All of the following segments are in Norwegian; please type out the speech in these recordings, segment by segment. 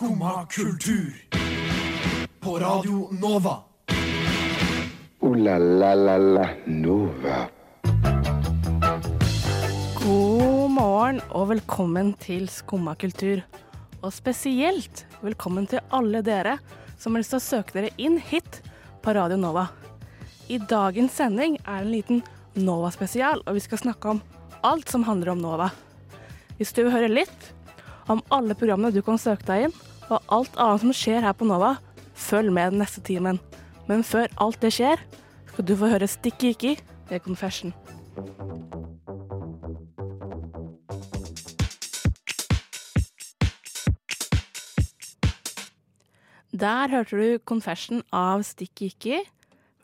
Skumma kultur. På Radio Nova. O-la-la-la-la Nova. God morgen og velkommen til Skumma kultur. Og spesielt velkommen til alle dere som har lyst til å søke dere inn hit på Radio Nova. I dagens sending er det en liten Nova-spesial, og vi skal snakke om alt som handler om Nova. Hvis du vil høre litt om alle programmene du kan søke deg inn, og alt annet som skjer her på Nova, følg med den neste timen. Men før alt det skjer, skal du få høre Stikki Ikki med Confession. Der hørte du Confession av Stikki Ikki.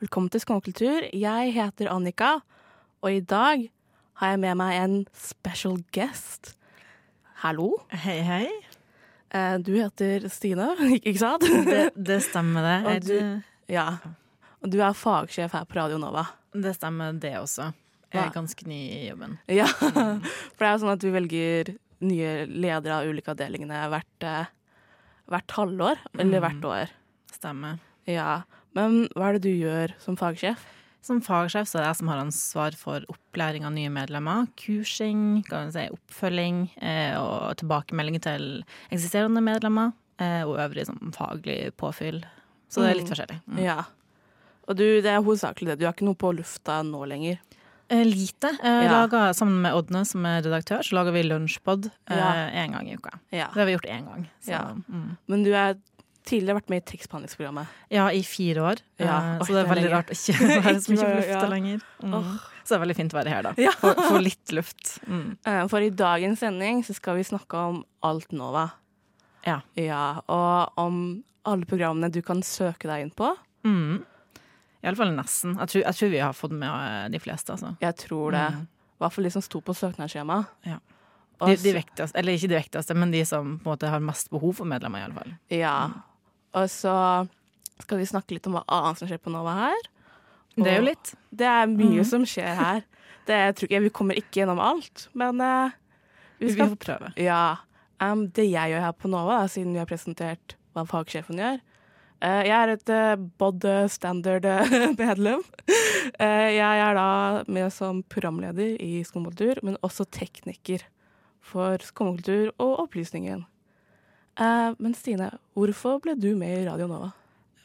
Velkommen til Skånekultur. Jeg heter Annika, og i dag har jeg med meg en special guest. Hallo. Hei, hei. Eh, Du heter Stine, ikke sant? Det, det stemmer, det. Og du- Ja. Og du er fagsjef her på Radio Nova. Det stemmer, det også. Jeg er ganske ny i jobben. Ja, for det er jo sånn at vi velger nye ledere av ulike avdelingene hvert, eh, hvert halvår, eller hvert år. Stemmer. Ja, men hva er det du gjør som fagsjef? Som fagsjef så er det jeg som har ansvar for opplæring av nye medlemmer. Kursing, kan si, oppfølging eh, og tilbakemelding til eksisterende medlemmer. Eh, og øvrig sånn, faglig påfyll. Så det er litt Mm. forskjellig. Mm. Ja. Og du, det er hovedsakelig det. Du har ikke noe på lufta nå lenger. Eh, lite. Eh, Ja. lager, sammen med Ådne, som er redaktør, så lager vi lunsjpod én Ja. gang i uka. Ja. Det har vi gjort én gang. Så, Ja. mm. Men du har tidligere vært med i tekstbehandlingsprogrammet. Ja, i fire år. Ja, Eh, så det er veldig rart å ikke være så mye på lufta lenger. Mm. Så det er veldig fint å være her, da. Ja. Få, få litt luft. Mm. Eh, For i dagens sending så skal vi snakke om Alt Nova. Ja. Ja, og om alle programmene du kan søke deg inn på. Mm. Iallfall nesten. Jeg tror, jeg tror vi har fått med eh, de fleste, altså. Jeg tror det. Mm. I hvert fall de som sto på søknadsskjemaet. Ja. De, de viktigste, eller ikke de viktigste, men de som på en måte har mest behov for medlemmer, iallfall. Ja. Og så skal vi snakke litt om hva annet som skjer på Nova her. Det er jo litt. Det er mye mm. som skjer her. Det tror jeg, Vi kommer ikke gjennom alt, men uh, vi Vi skal får prøve. Ja. Um, det jeg gjør her på Nova, da, siden vi har presentert hva fagsjefen gjør uh, Jeg er et uh, bod standard-medlem. jeg er da med som programleder i Skumkultur, men også tekniker for Skumkultur og Opplysningen. Eh, men Stine, hvorfor ble du med i Radio Nova?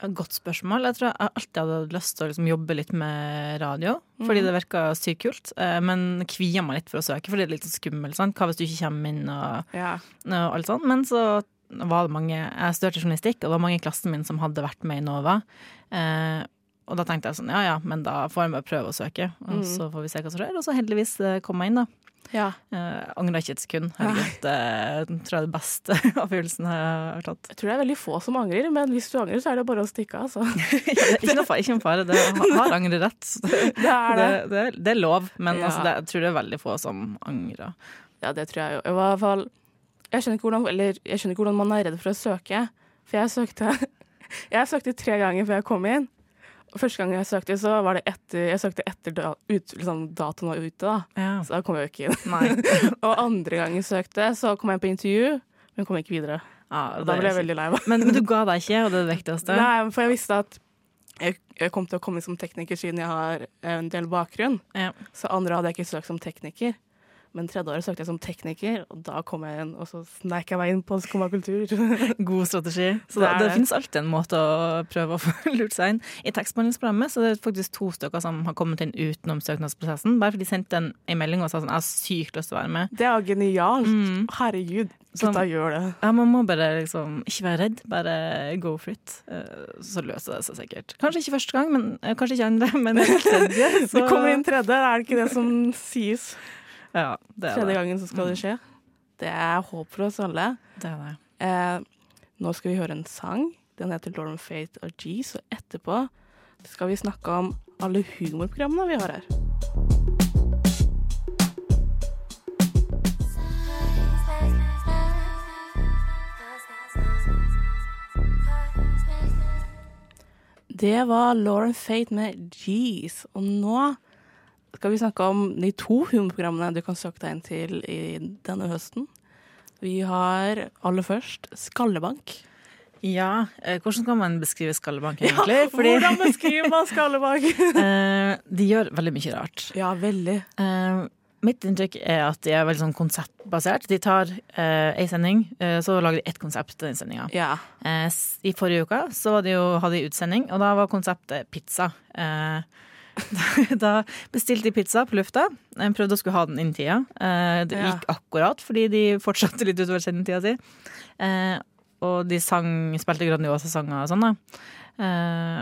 Godt spørsmål. Jeg tror jeg alltid hadde lyst til å liksom jobbe litt med radio, fordi mm. det virka sykt kult. eh, Men kvier meg litt for å søke, fordi det er litt skummelt. Sant? Hva hvis du ikke kommer inn? og Ja. og alt sånt. Men så var det mange Jeg studerte journalistikk, og det var mange i klassen min som hadde vært med i NOVA. Eh, og da tenkte jeg sånn, ja ja, men da får jeg bare prøve å søke, og Mm. så får vi se hva som skjer. Og så heldigvis eh, kom jeg inn, da. ja. Eh, Angra ikke et sekund. Herregud, eh, tror jeg er det beste avgjørelsen jeg har tatt. Jeg tror det er veldig få som angrer, men hvis du angrer, så er det bare å stikke av. Ja, ikke noe fare, ikke noe fare. Det har, angrerett. Det, Det er det. det, det, det er lov, men Ja. altså, det, jeg tror det er veldig få som angrer. Ja, det tror jeg jo. I hvert fall Jeg skjønner ikke hvordan, eller, jeg skjønner ikke hvordan man er redd for å søke. For jeg søkte Jeg søkte tre ganger før jeg kom inn. Første gang jeg søkte, så var det etter Jeg søkte etter da, ut, liksom, datoen var ute, da. Ja. Så da kom jeg jo ikke inn. Og andre gang jeg søkte, så kom jeg på intervju, men kom ikke videre. Ja, Og da ble jeg veldig lei meg. men, men du ga deg ikke, og det er det viktigste. Nei, for jeg visste at jeg, jeg kom til å komme som tekniker siden jeg har en del bakgrunn. Ja. Så andre hadde jeg ikke søkt som tekniker. Men tredje året søkte jeg som tekniker, og da kom jeg inn, og så sneik jeg meg inn på Skumma kultur. God strategi. Så det, er det, det. finnes alltid en måte å prøve å få lurt seg inn. I tekstbehandlingsprogrammet så er det faktisk to stykker som har kommet inn utenom søknadsprosessen. Bare fordi de sendte en, en melding og sa sånn, jeg har sykt lyst til å være med. Det er genialt. Mm. Herregud, Sånn. gutta gjør det. Ja, Man må bare liksom ikke være redd, bare go for it. Eh, Så løser det seg sikkert. Kanskje ikke første gang, men eh, kanskje ikke andre, men tredje. Du kommer inn tredje, er det ikke det som sies? Ja, det er Tredje det. gangen så skal det skje. Det er håp for oss alle. det, er det. Eh, nå skal vi høre en sang. Den heter Lauren Faith og G's', og etterpå skal vi snakke om alle humorprogrammene vi har her. Det var Lauren Faith med G's. Og nå skal vi snakke om de to humorprogrammene du kan søke deg inn til i denne høsten. Vi har aller først skallebank. Ja, eh, hvordan kan man beskrive Skallebank egentlig? Hvordan beskriver man skallebank? eh, de gjør veldig mye rart. ja, veldig. Eh, mitt inntrykk er at de er veldig sånn konseptbasert. De tar eh, ei sending, så lager de ett konsept til den sendinga. Ja. I forrige uke så var det jo, hadde de utsending, og da var konseptet pizza. Eh, da bestilte de pizza på lufta. Jeg prøvde å skulle ha den innen tida. Eh, det gikk akkurat, fordi de fortsatte litt utover sendetida si. Eh, og de sang, spilte Grandiosa-sanger og sånn, da. Eh,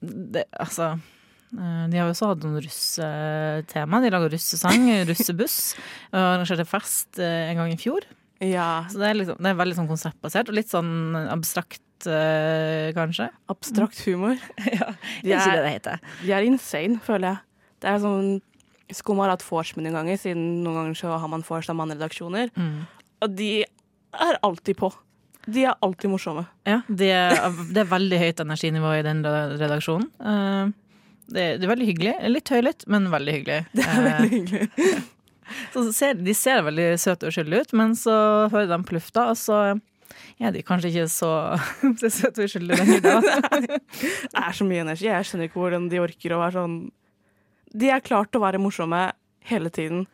det, altså eh, De har jo også hatt noen russetema. De laga russesang, russebuss, og arrangerte fest eh, en gang i fjor. ja. Så det er, liksom, det er veldig sånn konseptbasert, og litt sånn abstrakt, eh, kanskje. Abstrakt humor. Ja, De det er det er, det heter. de er insane, føler jeg. Det er sånn Skum har hatt vors noen ganger, siden noen ganger så har man vors av mannredaksjoner. Mm. Og de er alltid på. De er alltid morsomme. Ja, det er, det er veldig høyt energinivå i den redaksjonen. Eh, Det, det er veldig hyggelig. Litt høylytt, men veldig hyggelig. Det er veldig hyggelig. Så ser, de ser veldig søte og uskyldige ut, men så hører de plufta lufta, og så er de kanskje ikke så, søte og uskyldige lenger da. Det er så mye energi. Jeg skjønner ikke hvordan de orker å være sånn De er klart å være morsomme hele tiden.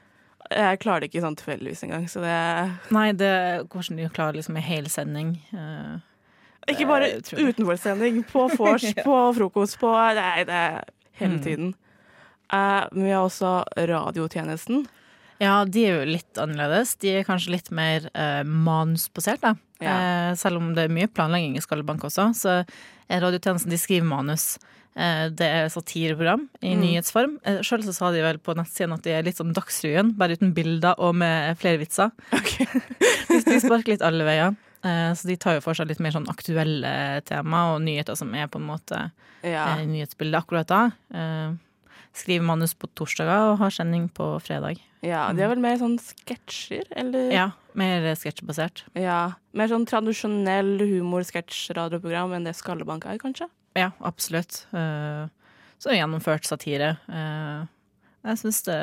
Jeg klarer det ikke sånn tilfeldigvis engang, så det er Nei, det hvordan de klarer liksom en hel sending. eh, Ikke bare Det er utenfor sending, på vors, på frokost, på Nei, det er hele Mm. tiden. Uh, men vi har også radiotjenesten. Ja, de er jo litt annerledes. De er kanskje litt mer eh, manusbasert, da. Ja. Eh, selv om det er mye planlegging i Skallebank også, så er radiotjenesten De skriver manus. Eh, det er satireprogram i Mm. nyhetsform. Eh, Sjøl så sa de vel på nettsiden at de er litt sånn Dagsrevyen, bare uten bilder og med flere vitser. de, de sparker litt alle veier. Eh, så de tar jo for seg litt mer sånn aktuelle tema og nyheter som er på en måte Ja. eh, nyhetsbildet akkurat da. Skriver manus på torsdager og har sending på fredag. ja. De er vel mer sånn sketsjer, eller? Ja, mer sketsjbasert. Ja, Mer sånn tradisjonell humor-sketsj-radioprogram enn det Skallebank er, kanskje? Ja, absolutt. Eh, Så gjennomført satire. Eh, Jeg syns det,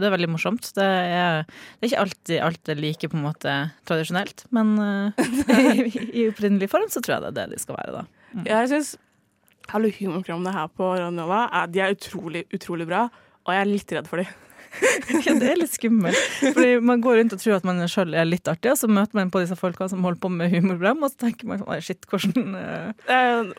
det er veldig morsomt. Det er, det er ikke alltid alt er like på en måte tradisjonelt, men eh, i, i opprinnelig form så tror jeg det er det de skal være, da. Ja, Jeg syns alle humorprogrammene her på Radio er, de er utrolig, utrolig bra, og jeg er litt redd for dem. Ja, det er litt skummelt. Fordi man går rundt og tror at man sjøl er litt artig, og så møter man på disse folka som holder på med humorprogram, og så tenker man sånn shit, hvordan uh...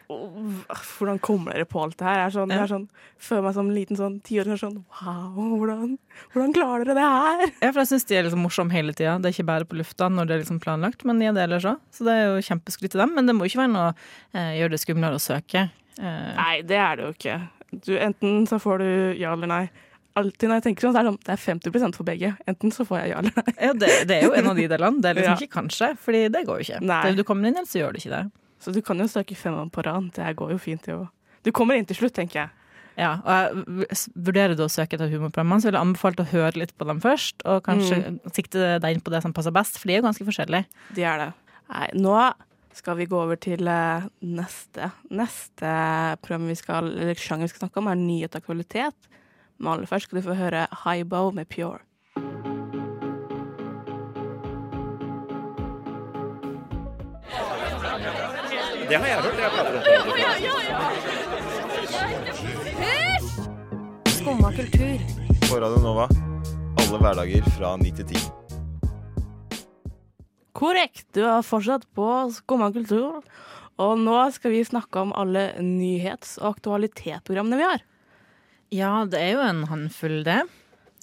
Hvordan kommer dere på alt det her? Jeg er sånn, jeg Ja. er sånn, føler meg som en liten sånn tiåring. Sånn, wow, hvordan, hvordan klarer dere det her? Ja, for jeg syns de er liksom morsomme hele tida. Det er ikke bare på lufta når det er liksom planlagt, men er det ellers òg. Så det er jo kjempeskryt til dem. Men det må ikke være noe eh, gjør det skumlere å søke. Eh, Nei, det er det jo ikke. Du, enten så får du ja eller nei. Alltid når jeg tenker sånn, så er det sånn, det er 50% for begge. Enten så får jeg ja eller nei. ja, det, det er jo en av de delene. Det er liksom Ja. ikke kanskje, Fordi det går jo ikke. Nei. Du kommer inn, eller så gjør du ikke det. Så du kan jo søke fem år på rad. Det her går jo fint, det òg. Du kommer inn til slutt, tenker jeg. Ja, og jeg Vurderer du å søke etter humorprogrammene, så vil jeg anbefale å høre litt på dem først. Og kanskje sikte deg inn på det som passer best, for de er jo ganske forskjellige. De er det. Nei, nå skal vi gå over til eh, neste. Neste program vi skal, eller sjanger vi skal snakke om, er nyhet og kvalitet. Men aller først skal du få høre Highbow med Pure. Det har jeg hørt. Jeg prater om det. Skumma kultur. På Radio Nova. Alle hverdager fra 9 til 10. Korrekt. Du er fortsatt på Skumma kultur. Og nå skal vi snakke om alle nyhets- og aktualitetsprogrammene vi har. Ja, det er jo en håndfull, det.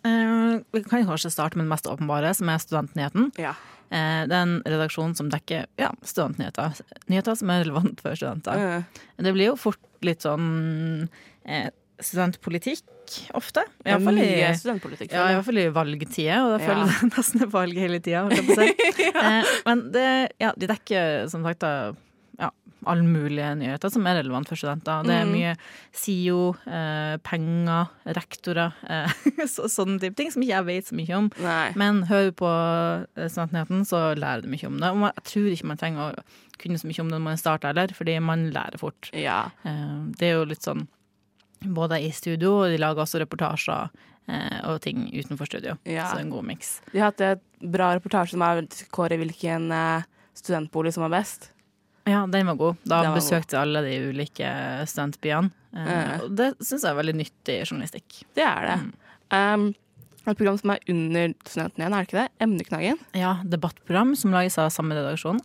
Eh, vi kan kanskje starte med den mest åpenbare, som er Studentnyheten. Ja. Eh, det er en redaksjon som dekker ja, studentnyheter. Nyheter som er relevant for studenter. Mm. Det blir jo fort litt sånn eh, studentpolitikk ofte. det er Iallfall i, ja, i hvert fall i valgtida, og da Ja. føler det nesten er valg hele tida. ja. men det, ja, de dekker som sagt da, ja, alle mulige nyheter som er relevant for studenter. Det er Mhm. mye SIO, eh, penger, rektorer, eh, så, sånne type ting som ikke jeg vet så mye om. Nei. Men hører du på eh, Studentnyheten, så lærer du mye om det. Og jeg tror ikke man trenger å kunne så mye om det når man starter heller, fordi man lærer fort. Ja. Eh, Det er jo litt sånn både i studio, og de lager også reportasjer eh, og ting utenfor studio. Ja. Så en god miks. De har hatt et bra reportasje som er kåre hvilken eh, studentbolig som er best. Ja, den var god. Da var god. besøkte alle de ulike studentbyene. Eh, Ja. og det syns jeg er veldig nyttig journalistikk. Det er det. Um, et program som er under Studenten igjen, er det ikke det? Emneknaggen. Ja, debattprogram som lages av samme redaksjon.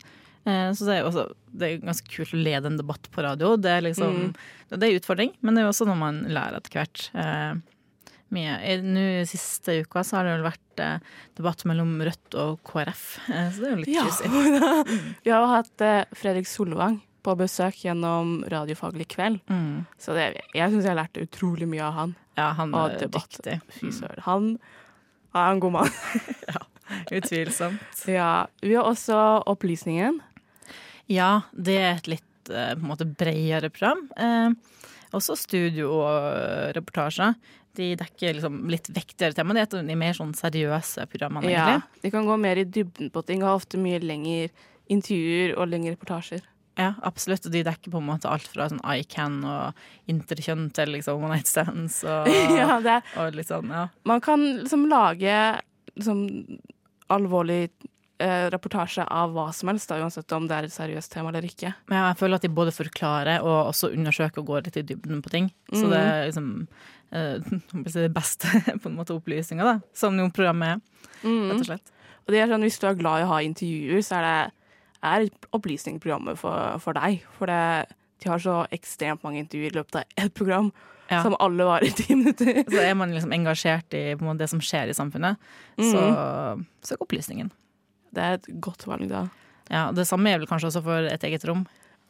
Eh, Så det er, jo også, det er ganske kult å lede en debatt på radio. Det er liksom Mm. Det er en utfordring, men det er jo også noe man lærer etter hvert. Eh. I- Nå siste uka så har det vel vært eh, debatt mellom Rødt og KrF, eh, så det er jo litt Ja. juicy. Vi har jo hatt eh, Fredrik Solvang på besøk gjennom Radiofaglig kveld. Mm. Så det, jeg syns jeg lærte utrolig mye av han. Ja, han er dyktig. Fy søren. Han er en god mann. ja, Utvilsomt. Ja, Vi har også Opplysningen. Ja, det er et litt eh, på en måte bredere program. Eh, også studio og eh, reportasjer. De dekker liksom litt vektigere tema. Det er et av de mer sånn seriøse programmene, Ja. De kan gå mer i dybden på ting. Har ofte mye lengre intervjuer og lengre reportasjer. Ja, absolutt. Og de dekker på en måte alt fra sånn ICAN og interkjønn til liksom one night stands og, ja, det er, og litt sånn, ja. man kan liksom lage liksom alvorlig eh, reportasje av hva som helst, da, uansett om det er et seriøst tema eller ikke. Men jeg føler at de både forklarer og også undersøker og går litt i dybden på ting. Så det er liksom eh, det beste på en måte opplysninga, da. Som jo programmet er, Mm. rett og slett. Og det er sånn, Hvis du er glad i å ha intervjuer, så er det er opplysningsprogrammet for, for deg. For det, de har så ekstremt mange intervjuer i løpet av ett program, Ja. som alle varer i ti minutter. Så er man liksom engasjert i måte, det som skjer i samfunnet, Mm. så søk opplysningen. Det er et godt valg, da. Ja, Det samme er vel kanskje også for et eget rom.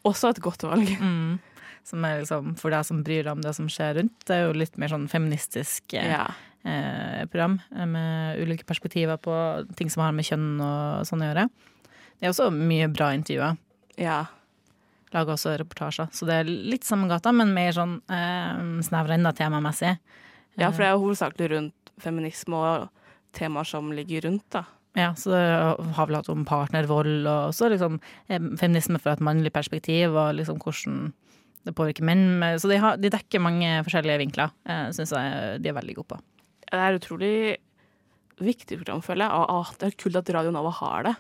Også et godt valg. Mm. Som er liksom for deg som bryr deg om det som skjer rundt. Det er jo litt mer sånn feministisk eh, Ja. eh, program eh, med ulike perspektiver på ting som har med kjønn og sånn å gjøre. Det er også mye bra intervjuer. ja. Lager også reportasjer. Så det er litt samme gata, men mer sånn eh, snevra enda temamessig. Ja, for det er jo hovedsakelig rundt feminisme og temaer som ligger rundt, da. Ja, så det har vel hatt om partnervold og også liksom feminisme fra et mannlig perspektiv, og liksom hvordan det påvirker menn. Så de, har, de dekker mange forskjellige vinkler. Eh, Syns jeg de er veldig gode på. Det er utrolig viktig program, føler jeg. Og det er kult at Radio Nova har det.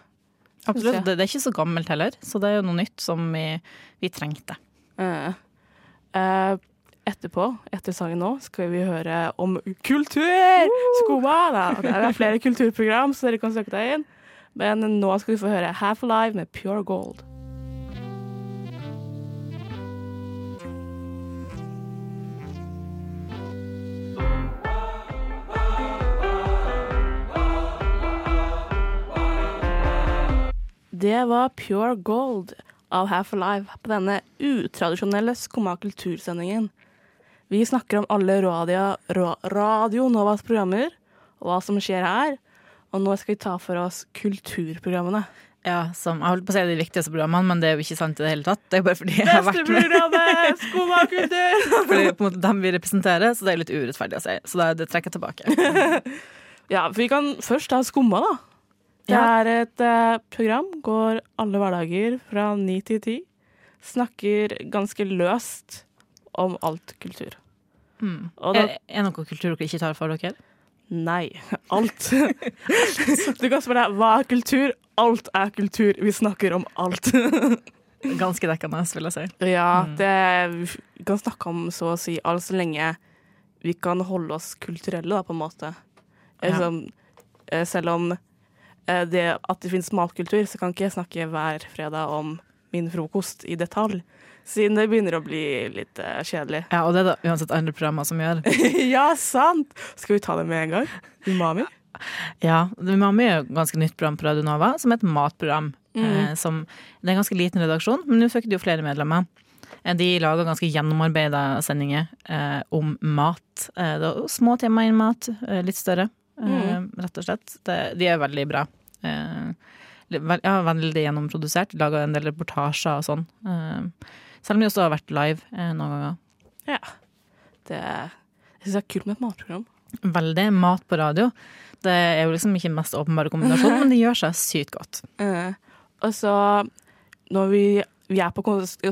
Absolutt. Det, det er ikke så gammelt heller, så det er jo noe nytt som vi, vi trengte. Uh, eh, etterpå, etter sangen nå, skal vi høre om kultur! Skoma! Det er flere kulturprogram, så dere kan søke deg inn. Men nå skal vi få høre Half Alive med Pure Gold. Det var Pure Gold av Half Alive på denne utradisjonelle Skumma kultursendingen. Vi snakker om alle Radio, Radio Novas programmer og hva som skjer her. Og nå skal vi ta for oss kulturprogrammene. Ja, som, jeg holdt på å si de viktigste programmene, men det er jo ikke sant i det hele tatt. Det er bare fordi jeg har vært med. Fordi på en måte dem vi representerer, så det er litt urettferdig å si. Så det, det trekker jeg tilbake. Ja, for vi kan først ta Skumma, da. Det Ja. er et eh, program, går alle hverdager fra ni til ti. Snakker ganske løst om alt kultur. Mm. Da Er, er noe kultur dere ikke tar for dere? Nei. Alt. du kan spørre deg hva er kultur? Alt er kultur. Vi snakker om alt. Ganske dekkende, vil jeg si. ja, Mm. det, vi kan snakke om så å si alt så lenge vi kan holde oss kulturelle, da, på en måte. Ja. Liksom, eh, selv om eh, det at det finnes matkultur, så kan ikke jeg snakke hver fredag om min frokost i detalj. Siden det begynner å bli litt uh, kjedelig. Ja, og det er det uansett andre programmer som gjør. ja, sant! Skal vi ta det med en gang? Umami? Ja, Umami er jo et ganske nytt program på Radio Nova, som er et matprogram. Eh, som, det er en ganske liten redaksjon, men nå fikk de jo flere medlemmer. Eh, De lager ganske gjennomarbeida sendinger eh, om mat. Eh, det er små temaer innen mat, eh, litt større, eh, rett og slett. Det, de er veldig bra. Eh, ja, veldig gjennomprodusert. Laga en del reportasjer og sånn. Eh, selv om de også har vært live eh, noen ganger. Ja. Det, jeg syns det er kult med et matprogram. Veldig. Mat på radio. Det er jo liksom ikke den mest åpenbare kombinasjonen, men det gjør seg sykt godt. Uh, og så når vi, vi er på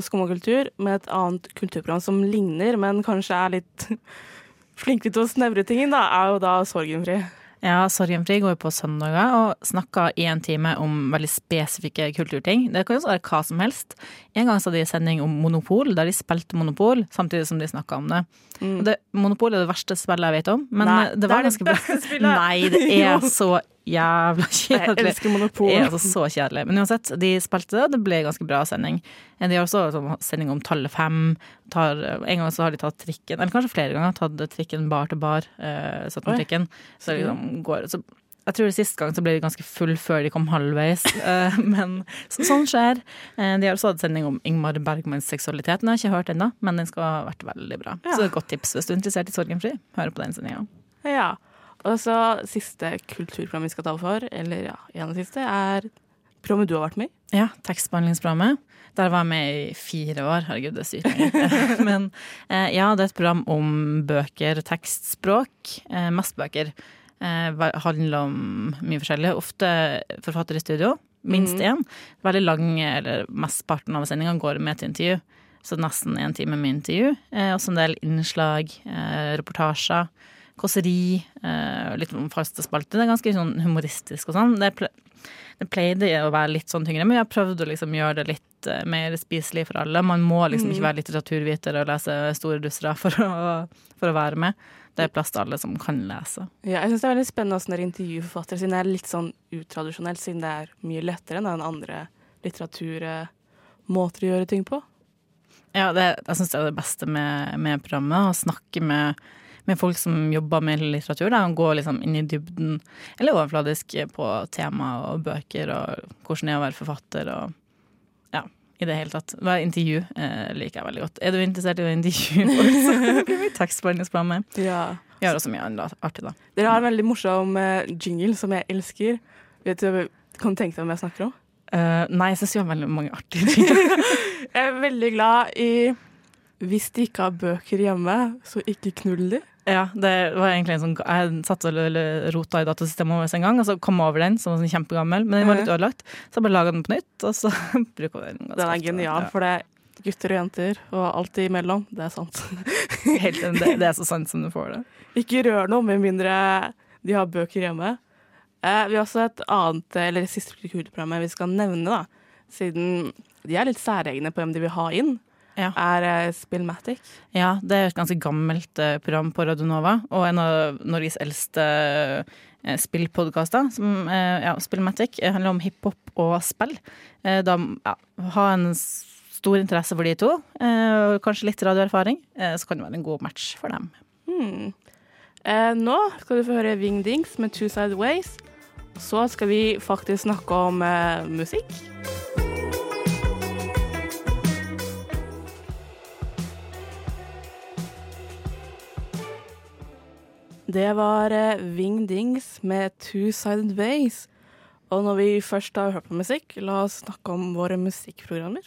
Skummakultur med et annet kulturprogram som ligner, men kanskje er litt flinke til å snevre ting inn, da, er jo da Sorgenfri. Ja, Sorgenfri går på søndager og snakker i en time om veldig spesifikke kulturting. Det kan jo være hva som helst. En gang så hadde de sending om Monopol, der de spilte Monopol samtidig som de snakka om det. Mm. det. Monopol er det verste spillet jeg vet om, men. Nei, det var ganske bra. Nei, det er så jævla Jeg elsker Monopol. Det er altså så kjedelig. Men uansett, de spilte det, det ble ganske bra sending. De har også sånn sending om tallet fem. Tar, en gang så har de tatt trikken, eller kanskje flere ganger, tatt trikken bar til bar. Eh, satt med trikken. Så det liksom går så jeg tror Sist gang så ble de ganske full før de kom halvveis, eh, men så, sånn skjer. Eh, de har også hatt sending om Ingmar Bergmans seksualitet. Den har jeg ikke hørt ennå, men den skal ha vært veldig bra. Ja. Så det er et godt tips hvis du er interessert i Sorgenfri. Hør på den sendinga. Ja. Og så siste kulturprogram vi skal ta for, eller ja, en av de siste, er programmet du har vært med i. Ja, tekstbehandlingsprogrammet. Der var jeg med i fire år. Herregud, det er sykt. Men eh, ja, det er et program om bøker, tekstspråk. Eh, mest bøker. Eh, handler om mye forskjellig. Ofte forfatter i studio. Minst én. Veldig lang, eller mesteparten av sendinga går med til intervju. Så nesten en time med intervju. Eh, også en del innslag, eh, reportasjer. Kåseri, eh, litt om faste spalter. Det er ganske sånn humoristisk og sånn. Det, ple det pleide å være litt sånn tyngre, men jeg har prøvd å liksom gjøre det litt eh, mer spiselig for alle. Man må liksom ikke være litteraturviter og lese store dussere for for å være med. Det er plass til alle som kan lese. Ja, jeg syns det er veldig spennende hvordan dere intervjuer forfattere, siden det er litt sånn utradisjonelt, siden det er mye lettere enn den andre litteraturmåter å gjøre ting på. Ja, det, jeg syns det er det beste med, med programmet. Å snakke med, med folk som jobber med litteratur. Da, og går liksom inn i dybden, eller overfladisk, på tema og bøker og hvordan det er å være forfatter og ja, i det hele tatt. Være intervju eh, liker jeg veldig godt. Er du interessert i å intervjue folk, så blir vi tekstbehandlingsprogrammet. Ja. Vi har også mye artig, da. Dere har en veldig morsom eh, jingle som jeg elsker. Vet du, Kan du tenke deg hvem jeg snakker om? Eh, nei, jeg syns vi har veldig mange artige jingler. Jeg er veldig glad i Hvis de ikke har bøker hjemme, så ikke knull de. Ja, det var egentlig en sånn Jeg satt og rota i datasystemet vårt en gang, og så kom over den, som var sånn kjempegammel, men den var litt ødelagt. Så jeg bare laga den på nytt, og så bruker vi den. Den er genial, for det er gutter og jenter, og alt imellom. Det er sant. Helt, det, det er så sant som du får det. Ikke rør noe med mindre de har bøker hjemme. Eh, vi har også et annet, eller det siste kulturprogrammet vi skal nevne, da. Siden de er litt særegne på hvem de vil ha inn, Ja. er eh, Spillmatic. Ja, det er et ganske gammelt eh, program på Radionova, og en av Norges eldste eh, spillpodkaster. Ja, Spillmatic handler om hiphop og spill. Da ja, ha en stor interesse for de to, og kanskje litt radioerfaring, så kan det være en god match for dem. Hmm. Eh, nå skal du få høre Wingdings med Two Side Ways. Så skal vi faktisk snakke om eh, musikk. Det var Wing Dings med Two Sided Ways. Og når vi først har hørt på musikk, la oss snakke om våre musikkprogrammer.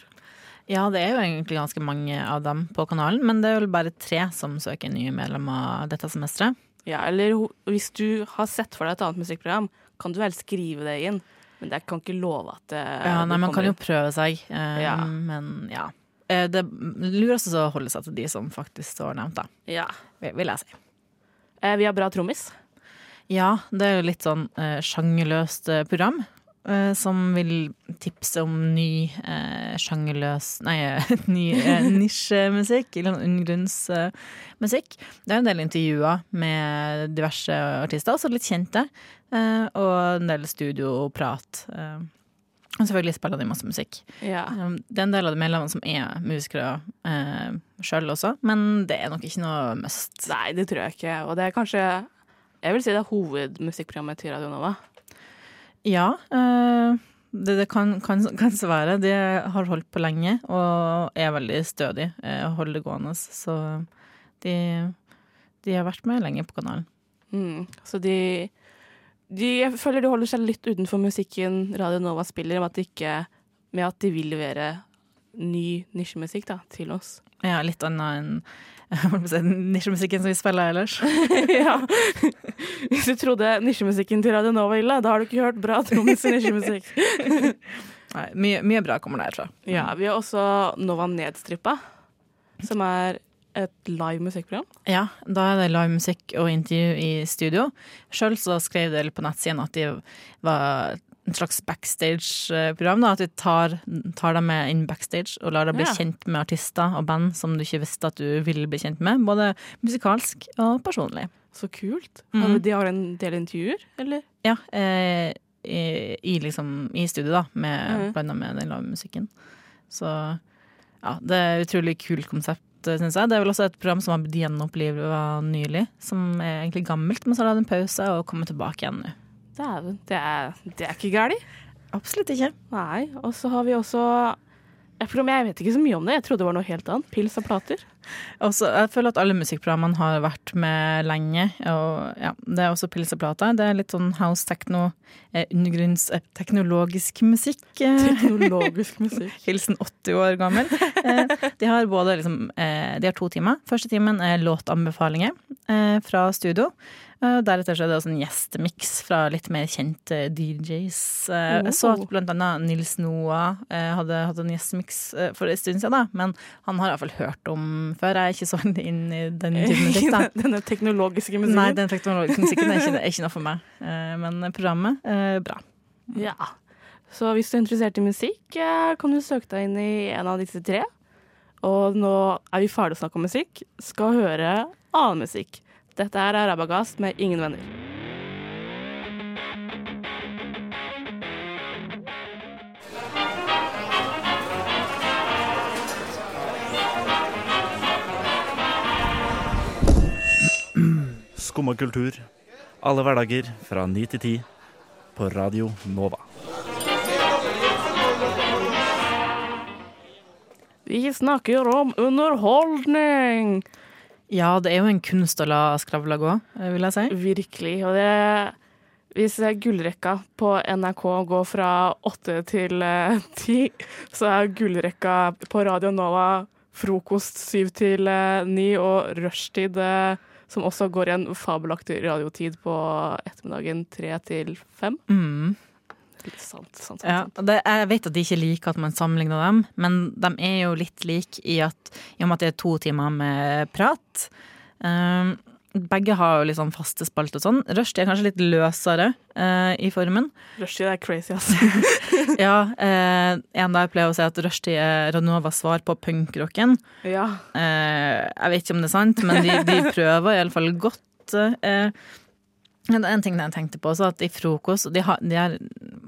Ja, det er jo egentlig ganske mange av dem på kanalen, men det er vel bare tre som søker nye medlemmer dette semesteret. Ja, eller hvis du har sett for deg et annet musikkprogram, kan du vel skrive det inn. Men jeg kan ikke love at det, Ja, nei, man kan jo prøve seg, eh, Ja. men ja. Eh, Det lureste er å holde seg til de som faktisk står nevnt, da, Ja. vil jeg si. Eh, vi har bra trommis. Ja, det er jo litt sånn eh, sjangerløst eh, program. eh, som vil tipse om ny eh, sjangerløs Nei, ny eh, nisjemusikk. Eller undergrunnsmusikk. Eh, det er en del intervjuer med diverse artister, også litt kjente. og en del studioprat. eh. Og selvfølgelig spiller de masse musikk. Ja. Um, Det er en del av de medlemmene som er musikere eh, sjøl også, men det er nok ikke noe must. Nei, det tror jeg ikke. Og det er kanskje Jeg vil si det er hovedmusikkprogrammet til Radio Nova. Ja, eh, det, det kan, kan, kan være. De har holdt på lenge og er veldig stødige eh, og holder det gående. Så de, de har vært med lenge på kanalen. Mm. Så de, de Jeg føler de holder seg litt utenfor musikken Radio Nova spiller, med at de, ikke, med at de vil levere ny nisjemusikk da, til oss. Ja, litt annet enn si, nisjemusikken som vi spiller ellers. ja. Hvis du trodde nisjemusikken til Radio Nova ille, da har du ikke hørt bra trommis nisjemusikk. Nei, mye, mye bra kommer derfra. Ja, vi har også Nova Nedstrippa, som er et live musikkprogram? Ja, da er det live musikk og intervju i studio. Sjøl så skrev de på nettsiden at de var en slags backstage-program. At de tar, tar dem med inn backstage og lar deg bli Ja. kjent med artister og band som du ikke visste at du ville bli kjent med. Både musikalsk og personlig. Så kult. Mm. De har en del intervjuer, eller? Ja, eh, i, i, liksom, i studio, da, med, Mhm. blanda med den livemusikken. Så ja, det er et utrolig kult konsept, syns jeg. Det er vel også et program som har blitt gjenoppliva nylig, som er egentlig gammelt, men så har det hatt en pause og kommet tilbake igjen nå. Dæven, det, er- det er ikke galt. Absolutt ikke. Nei. Og så har vi også jeg vet ikke så mye om det. Jeg trodde det var noe helt annet. Pils og plater. Også, jeg føler at alle musikkprogrammene har vært med lenge. Og ja, Det er også pils og plater. Det er litt sånn house techno, eh, undergrunns eh, teknologisk musikk. Eh, Teknologisk musikk. Hilsen 80 år gammel. Eh, de har både liksom, eh, de har to timer. Første timen er låtanbefalinger fra studio. Eh, deretter så er det også en gjestemiks fra litt mer kjente DJs. Eh, jeg så at blant annet Nils Noah eh, hadde hatt en gjestemiks eh, for en stund siden, da. men han har iallfall hørt om før. Jeg er ikke så inn i den da. Denne teknologiske musikken. Nei, den teknologiske musikken er ikke, er ikke noe for meg. Eh, men programmet, eh, bra. Ja. Så hvis du er interessert i musikk, eh, kan du søke deg inn i en av disse tre. Og nå er vi ferdig å snakke om musikk. Skal høre annen musikk. Dette er Rabagast med Ingen venner. Skumma kultur. Alle hverdager fra 9 til 10 på Radio Nova. Vi snakker om underholdning! Ja, det er jo en kunst å la skravla gå, eh, vil jeg si. Virkelig. Og det Hvis gullrekka på NRK går fra åtte til eh, ti, så er gullrekka på Radio Nova frokost syv til eh, ni og rushtid, som også går i en fabelaktig radiotid på ettermiddagen tre til fem. Mm. Sant, sant, sant. Ja, det, jeg vet at de ikke liker at man sammenligner dem, men de er jo litt like i, at, i og med at det er to timer med prat. Um, begge har jo litt sånn faste spalter og sånn. Rushdie er kanskje litt løsere uh, i formen. Rushtid er crazy, altså. Ja, Uh, en der pleier å si at rushtid er Ranovas svar på punkrocken. ja. Uh, jeg vet ikke om det er sant, men de, de prøver iallfall godt. En ting jeg tenkte på også, at i frokost de har, de, er,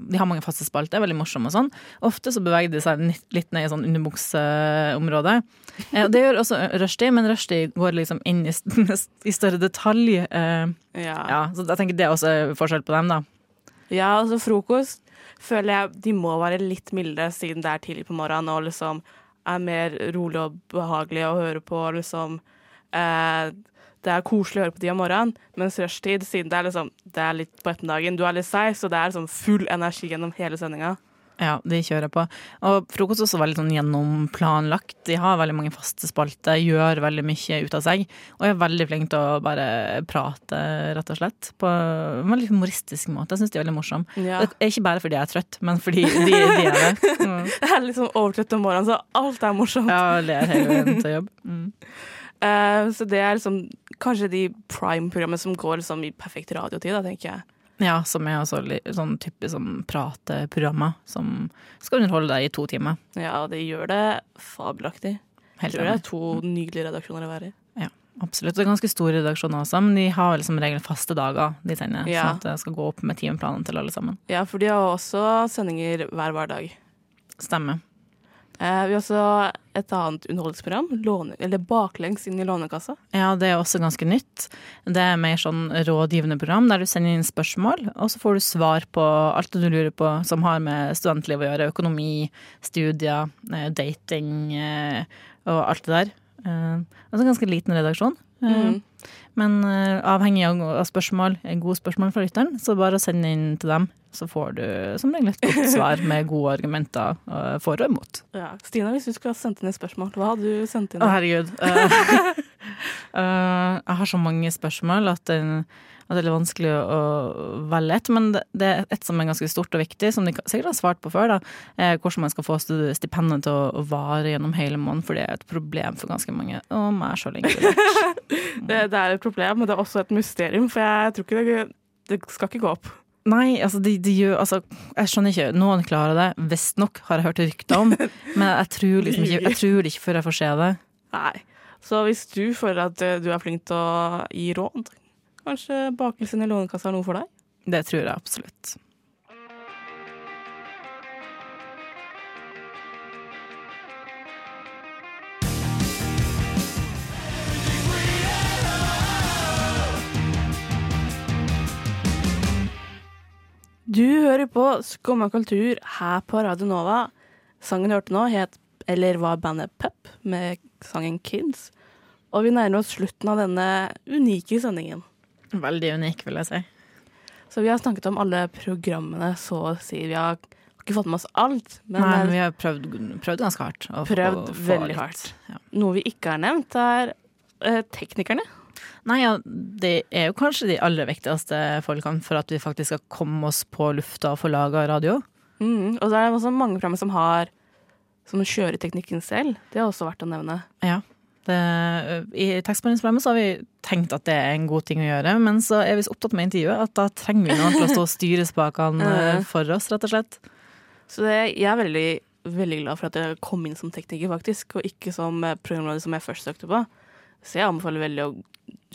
de har mange faste spalter, veldig morsomme og sånn. Ofte så beveger de seg litt- ned i sånn underbukseområde. Eh, det gjør også Rushdie, men Rushdie går liksom inn i, i større detalj. Eh, ja. ja, så jeg tenker det er også forskjell på dem, da. Ja, altså frokost føler jeg de må være litt milde siden det er tidlig på morgenen og liksom er mer rolig og behagelig å høre på. liksom eh, Det er koselig å høre på de om morgenen, mens rushtid, siden det er liksom Det er litt på ettermiddagen, du er litt seig, så det er liksom full energi gjennom hele sendinga. Ja, de kjører på. Og frokost også veldig sånn gjennomplanlagt. De har veldig mange faste spalter, gjør veldig mye ut av seg. Og er veldig flinke til å bare prate, rett og slett. På en veldig humoristisk måte. Jeg syns de er veldig morsomme. Ja. Det er ikke bare fordi jeg er trøtt, men fordi de, de er det. Mm. Jeg er liksom overtrøtt om morgenen, så alt er morsomt. Ja, ler hele veien til jobb. Mm. Eh, så det er liksom kanskje de prime-programmene som går liksom i perfekt radiotid, da, tenker jeg. Ja, som er også sånn typisk sånn prateprogrammer som skal underholde deg i to timer. Ja, og det gjør det fabelaktig. Jeg Helt tror det er to nydelige redaksjoner å være i. Absolutt. Det er ganske store redaksjoner også, men de har vel som regel faste dager de sender. Ja. Sånn at det skal gå opp med timeplanen til alle sammen. Ja, for de har også sendinger hver hverdag. Stemmer. Eh, vi har også et annet underholdningsprogram, låne, eller Baklengs inn i Lånekassa. Ja, det er også ganske nytt. Det er mer sånn rådgivende program der du sender inn spørsmål, og så får du svar på alt du lurer på som har med studentliv å gjøre. Økonomi, studier, eh, dating eh, og alt det der. Eh, Altså en ganske liten redaksjon. Eh, Mhm. Men eh, avhengig av spørsmål, eh, gode spørsmål fra lytteren, så bare send inn til dem. Så får du som regel et godt svar med gode argumenter for og imot. Ja. Stina, hvis du skulle ha sendt inn et spørsmål, hva hadde du sendt inn? Å, herregud. Jeg har så mange spørsmål at, den, at det er litt vanskelig å velge ett. Men det, er ett som er ganske stort og viktig, som de sikkert har svart på før. da, eh, Hvordan man skal få stipendet til å, vare gjennom hele måneden, for det er et problem for ganske mange. Og meg sjøl inkludert. Det, det er et problem, men det er også et mysterium, for jeg tror ikke det, det skal ikke gå opp. Nei, altså de, de gjør altså, Jeg skjønner ikke. Noen klarer det, visstnok, har jeg hørt rykter om. Men jeg tror liksom ikke Jeg tror ikke før jeg får se det. Nei. Så hvis du føler at eh, du er flink til å gi råd, kanskje bakelsen i Lånekassa er noe for deg? Det tror jeg absolutt. Du hører på Skumma kultur her på Radio Nova. Sangen du hørte nå, het eller var bandet Pep med sangen Kids. Og vi nærmer oss slutten av denne unike sendingen. Veldig unik, vil jeg si. Så vi har snakket om alle programmene, så å si. Vi har ikke fått med oss alt, men Nei, men vi har prøvd, prøvd ganske hardt. Prøvd veldig hardt. Ja. noe vi ikke har nevnt, er eh, teknikerne. Nei, ja, det er jo kanskje de aller viktigste folkene for at vi faktisk skal komme oss på lufta og få laga radio. Mm. Og så er det også mange programmer som har som kjører teknikken selv. Det har også vært å nevne. Ja. Det, I tekstbehandlingsprogrammet så har vi tenkt at det er en god ting å gjøre, men så er vi så opptatt med intervjuet at da trenger vi noen til å stå og styre spakene eh, for oss, rett og slett. Så det, jeg er veldig, veldig glad for at jeg kom inn som tekniker, faktisk, og ikke som eh, programleder som jeg først søkte på. Så jeg anbefaler veldig å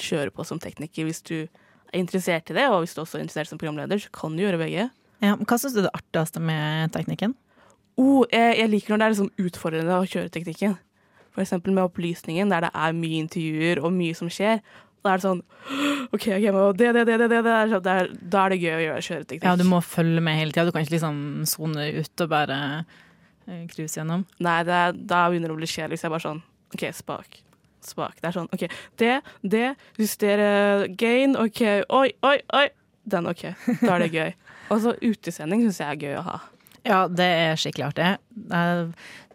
kjøre på som tekniker hvis du er interessert i det, og hvis du også er interessert som programleder, så kan du gjøre begge. Ja, men hva syns du er det artigste med teknikken? Oh, jeg, jeg liker når det er liksom utfordrende å kjøre teknikken. Eksempel med opplysningen, der det er mye intervjuer og mye som skjer. Da er det sånn OK, ok, men det, det, det, det, det, det, er sånn- det er, Da er det gøy å gjøre kjøreteknikk. Ja, du må følge med hele tida. Du kan ikke liksom sone ut og bare eh, cruise gjennom. Nei, det er, da begynner det å bli kjedelig. Så jeg er bare sånn OK, spak. Spak. Det er sånn OK, det, det, justere gain, OK, oi, oi, oi. Den OK. Da er det gøy. Og så utesending syns jeg er gøy å ha. Ja, det er skikkelig artig. Eh,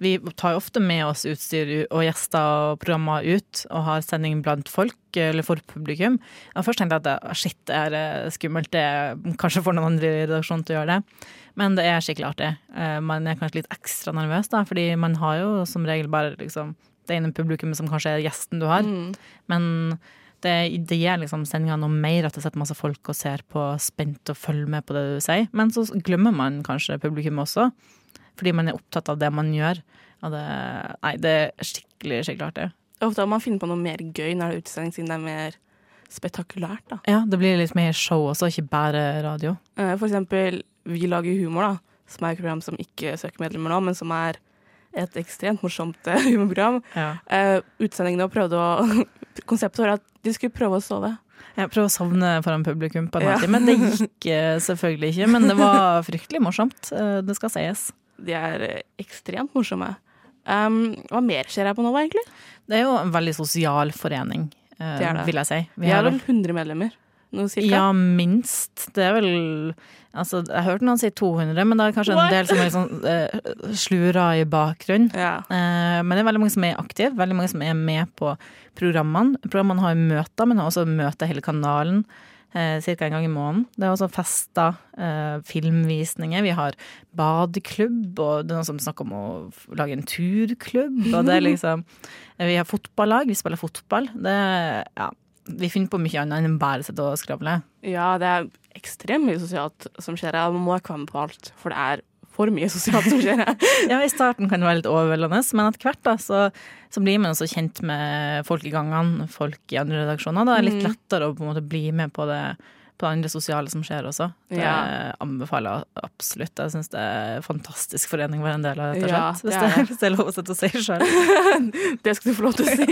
Vi tar jo ofte med oss utstyr og gjester og programmer ut og har sending blant folk, eller for publikum. Jeg først tenkte at det- shit, det er eh, skummelt, det kanskje får noen andre i redaksjonen til å gjøre det. Men det er skikkelig artig. Eh, Man er kanskje litt ekstra nervøs, da, fordi man har jo som regel bare liksom det ene publikummet som kanskje er gjesten du har. Mm. Men det, det gir liksom sendinga noe mer at det sitter masse folk og ser på spent og følger med på det du sier. Men så glemmer man kanskje publikum også, fordi man er opptatt av det man gjør. Det, nei, det er skikkelig, skikkelig artig. Ofte har man funnet på noe mer gøy når det er utesending, siden det er mer spektakulært. da. Ja, det blir litt mer show også, ikke bare radio. Eh, For eksempel Vi lager humor, da, som er et program som ikke søker medlemmer nå, men som er et ekstremt morsomt eh, humorprogram. Ja. Uh, utsendingene prøvde å Konseptet var at de skulle prøve å sove. Jeg prøver å sovne foran publikum på en Ja. men Det gikk eh, selvfølgelig ikke, men det var fryktelig morsomt. eh, Det skal sies. De er eh, ekstremt morsomme. Um, hva mer skjer her på Nova, egentlig? Det er jo en veldig sosial forening, eh, Det det. vil jeg si. Vi har vel 100 medlemmer. Noe cirka? Ja, minst. Det er vel Altså, jeg hørte noen si 200, men det er kanskje What? en del som er sånn uh, slurer i bakgrunnen. Ja. Uh, men det er veldig mange som er aktive, veldig mange som er med på programmene. Programmene har møter, men har også møter hele kanalen. Uh, Ca. en gang i måneden. Det er også fester, uh, filmvisninger. Vi har badeklubb, og det er noen som snakker om å lage en turklubb. Og det er liksom Vi har fotballag, vi spiller fotball. Det er, ja, vi finner på mye annet enn bare sitte og skravle. ja, det er ekstremt mye sosialt som skjer. Man må ikke være med på alt, for det er for mye sosialt som skjer. Ja, I starten kan det være litt overveldende, men etter hvert da, så, så blir man også kjent med folk i gangene, folk i andre redaksjoner. Da er det litt Mm. lettere å på en måte bli med på det, på det sosiale som skjer også. Det Ja. anbefaler jeg absolutt. Jeg syns det er en fantastisk forening å være en del av, rett og slett. hvis, det hvis det er lov å si sjøl. Det skal du få lov til å si.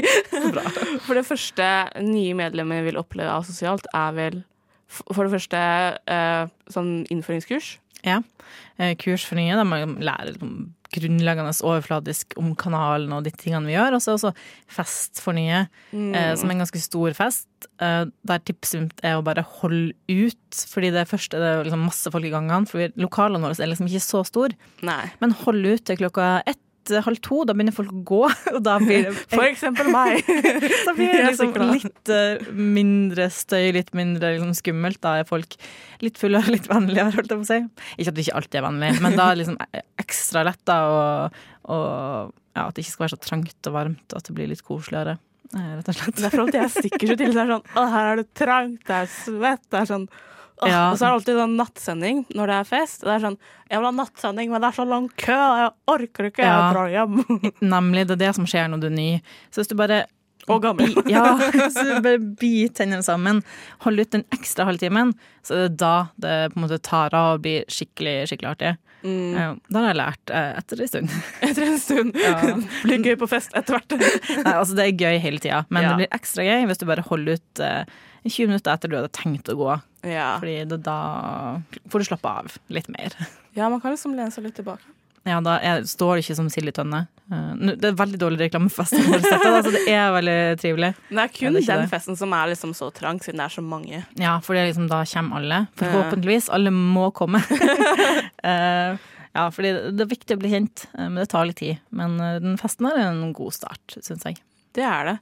For det første nye medlemmer vil oppleve av sosialt, er vel for det første eh, sånn innføringskurs. Ja. Eh, Kurs for nye, der man lærer grunnleggende overfladisk om kanalen og de tingene vi gjør. Og så også Fest for nye, eh, som er en ganske stor fest. Eh, der tipset mitt er å bare holde ut, fordi det først er det liksom masse folk i gangene. For lokalene våre er liksom ikke så store. Men hold ut til klokka ett rundt eh, halv to, da begynner folk å gå, og da blir det For eksempel meg. Da blir det liksom litt eh, mindre støy, litt mindre liksom, skummelt. Da er folk litt fulle og litt vennligere, holdt jeg på å si. Ikke at det ikke alltid er vennlig, men da er det liksom ekstra lett, da, og, og ja, at det ikke skal være så trangt og varmt, og at det blir litt koseligere, eh, rett og slett. Det er for at jeg stikker så til. Så er sånn Å, her er det trangt, det er svett, det er sånn. Og så er det alltid sånn nattsending når det er fest. Det er sånn Jeg vil ha nattsending, men det er så lang kø, jeg orker ikke, jeg drar hjem. Nemlig, det er det som skjer når du er ny. Så hvis du bare Og gammel. Ja, så bare bit tennene sammen, Hold ut den ekstra halvtimen, så er det da det på en måte tar av og blir skikkelig, skikkelig artig. Mm. Da har jeg lært eh, etter en stund. Etter en stund. Ja. Blir gøy på fest etter hvert. Nei, altså det er gøy hele tida, men Ja. det blir ekstra gøy hvis du bare holder ut eh, 20 minutter etter du hadde tenkt å gå. Ja. Fordi det, da får du slappe av litt mer. ja, man kan liksom lene seg litt tilbake. Ja, da jeg står ikke som sild i tønne. Eh, det er veldig dårlig reklame for festen vår, altså det er veldig trivelig. Men det er kun det er den det. festen som er liksom så trang, siden det er så mange. Ja, for liksom, da kommer alle. Forhåpentligvis. Alle må komme. Eh, ja, fordi det er viktig å bli kjent, eh, men det tar litt tid. Men den festen er en god start, syns jeg. Det er det.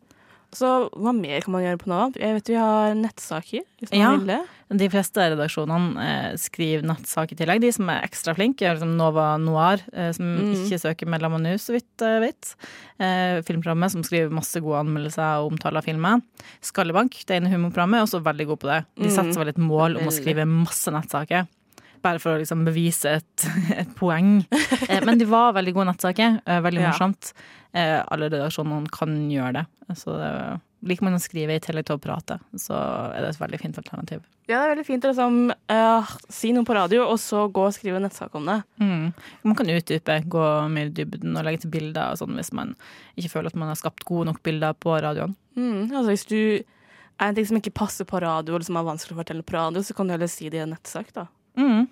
Så hva mer kan man gjøre på Nova? Jeg vet vi har nettsaker, hvis man Ja. vil det. De fleste redaksjonene eh, skriver nettsak i tillegg. De som er ekstra flinke, er liksom Nova Noir, eh, som Mm. ikke søker medlemmer nå, så vidt jeg vet. Eh, filmprogrammet som skriver masse gode anmeldelser og omtaler av filmer. Skallebank, det ene humorprogrammet, er også veldig god på det. De Mm. setter seg vel et mål om å skrive masse nettsaker. Bare for å liksom bevise et, et poeng. Eh, men de var veldig gode nettsaker. eh, Veldig morsomt. Eh, Alle redaksjonene kan gjøre det. Så det, liker man å skrive i tillegg til å prate, så er det et veldig fint alternativ. Ja, det er veldig fint å liksom, uh, si noe på radio, og så gå og skrive nettsak om det. Mm. Man kan utdype, gå mer i dybden og legge til bilder og sånn hvis man ikke føler at man har skapt gode nok bilder på radioen. Mm, altså hvis du er en ting som ikke passer på radio, eller som er vanskelig å fortelle på radio, så kan du heller si det i en nettsak, da. Mm.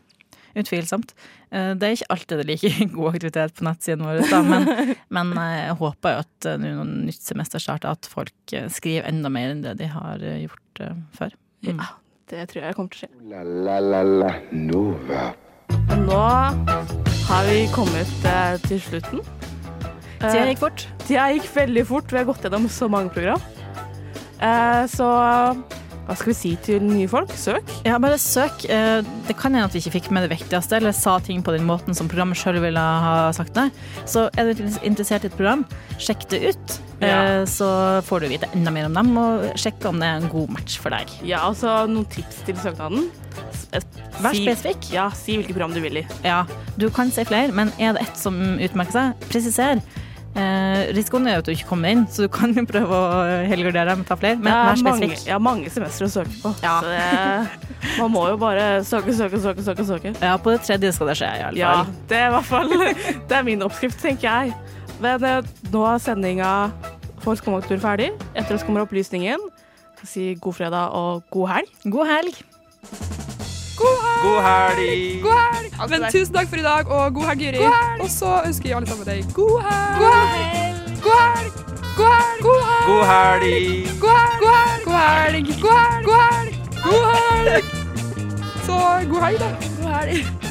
Utvilsomt. Eh, Det er ikke alltid det er like god aktivitet på nettsiden vår, da, men, men eh, jeg håper jo at eh, nå når nytt semester starter, at folk skriver enda mer enn det de har gjort før. Mm. Ja, det tror jeg kommer til å skje. La la la la Nova. Nå har vi kommet til slutten. Tida gikk fort. Tida gikk veldig fort. Vi har gått gjennom så mange program. Eh, så hva skal vi si til nye folk? Søk. Ja, bare søk. Eh, Det kan hende at vi ikke fikk med det viktigste, eller sa ting på den måten som programmet sjøl ville ha sagt det. Så er du interessert i et program, sjekk det ut. Ja. Eh, Så får du vite enda mer om dem, og sjekk om det er en god match for deg. Ja, altså noen tips til søknaden. Eh, Vær si- spesifikk. Ja, si hvilket program du vil i. Ja, du kan si flere, men er det ett som utmerker seg, presiser. Eh, risikoen er jo at du ikke kommer inn, så du kan jo prøve å helgardere deg med å ta flere. Men vær spesifikk. mange, har mange semestre å søke på. Ja. Så det, man må jo bare søke, søke, søke, søke. søke. Ja, på det tredje skal det skje, i alle Ja, det er i hvert fall Det er min oppskrift, tenker jeg. Men eh, nå er sendinga for Skummaktur ferdig. Etter oss kommer opplysningen. Jeg Si god fredag og god helg. God helg. God helg! God helg! Men tusen takk for i dag, og god helg, Juri. Og så ønsker vi alle sammen deg god helg. God helg! God helg! God helg! God helg! God helg! God helg! God helg! God helg! God helg! Så god helg, da. God helg.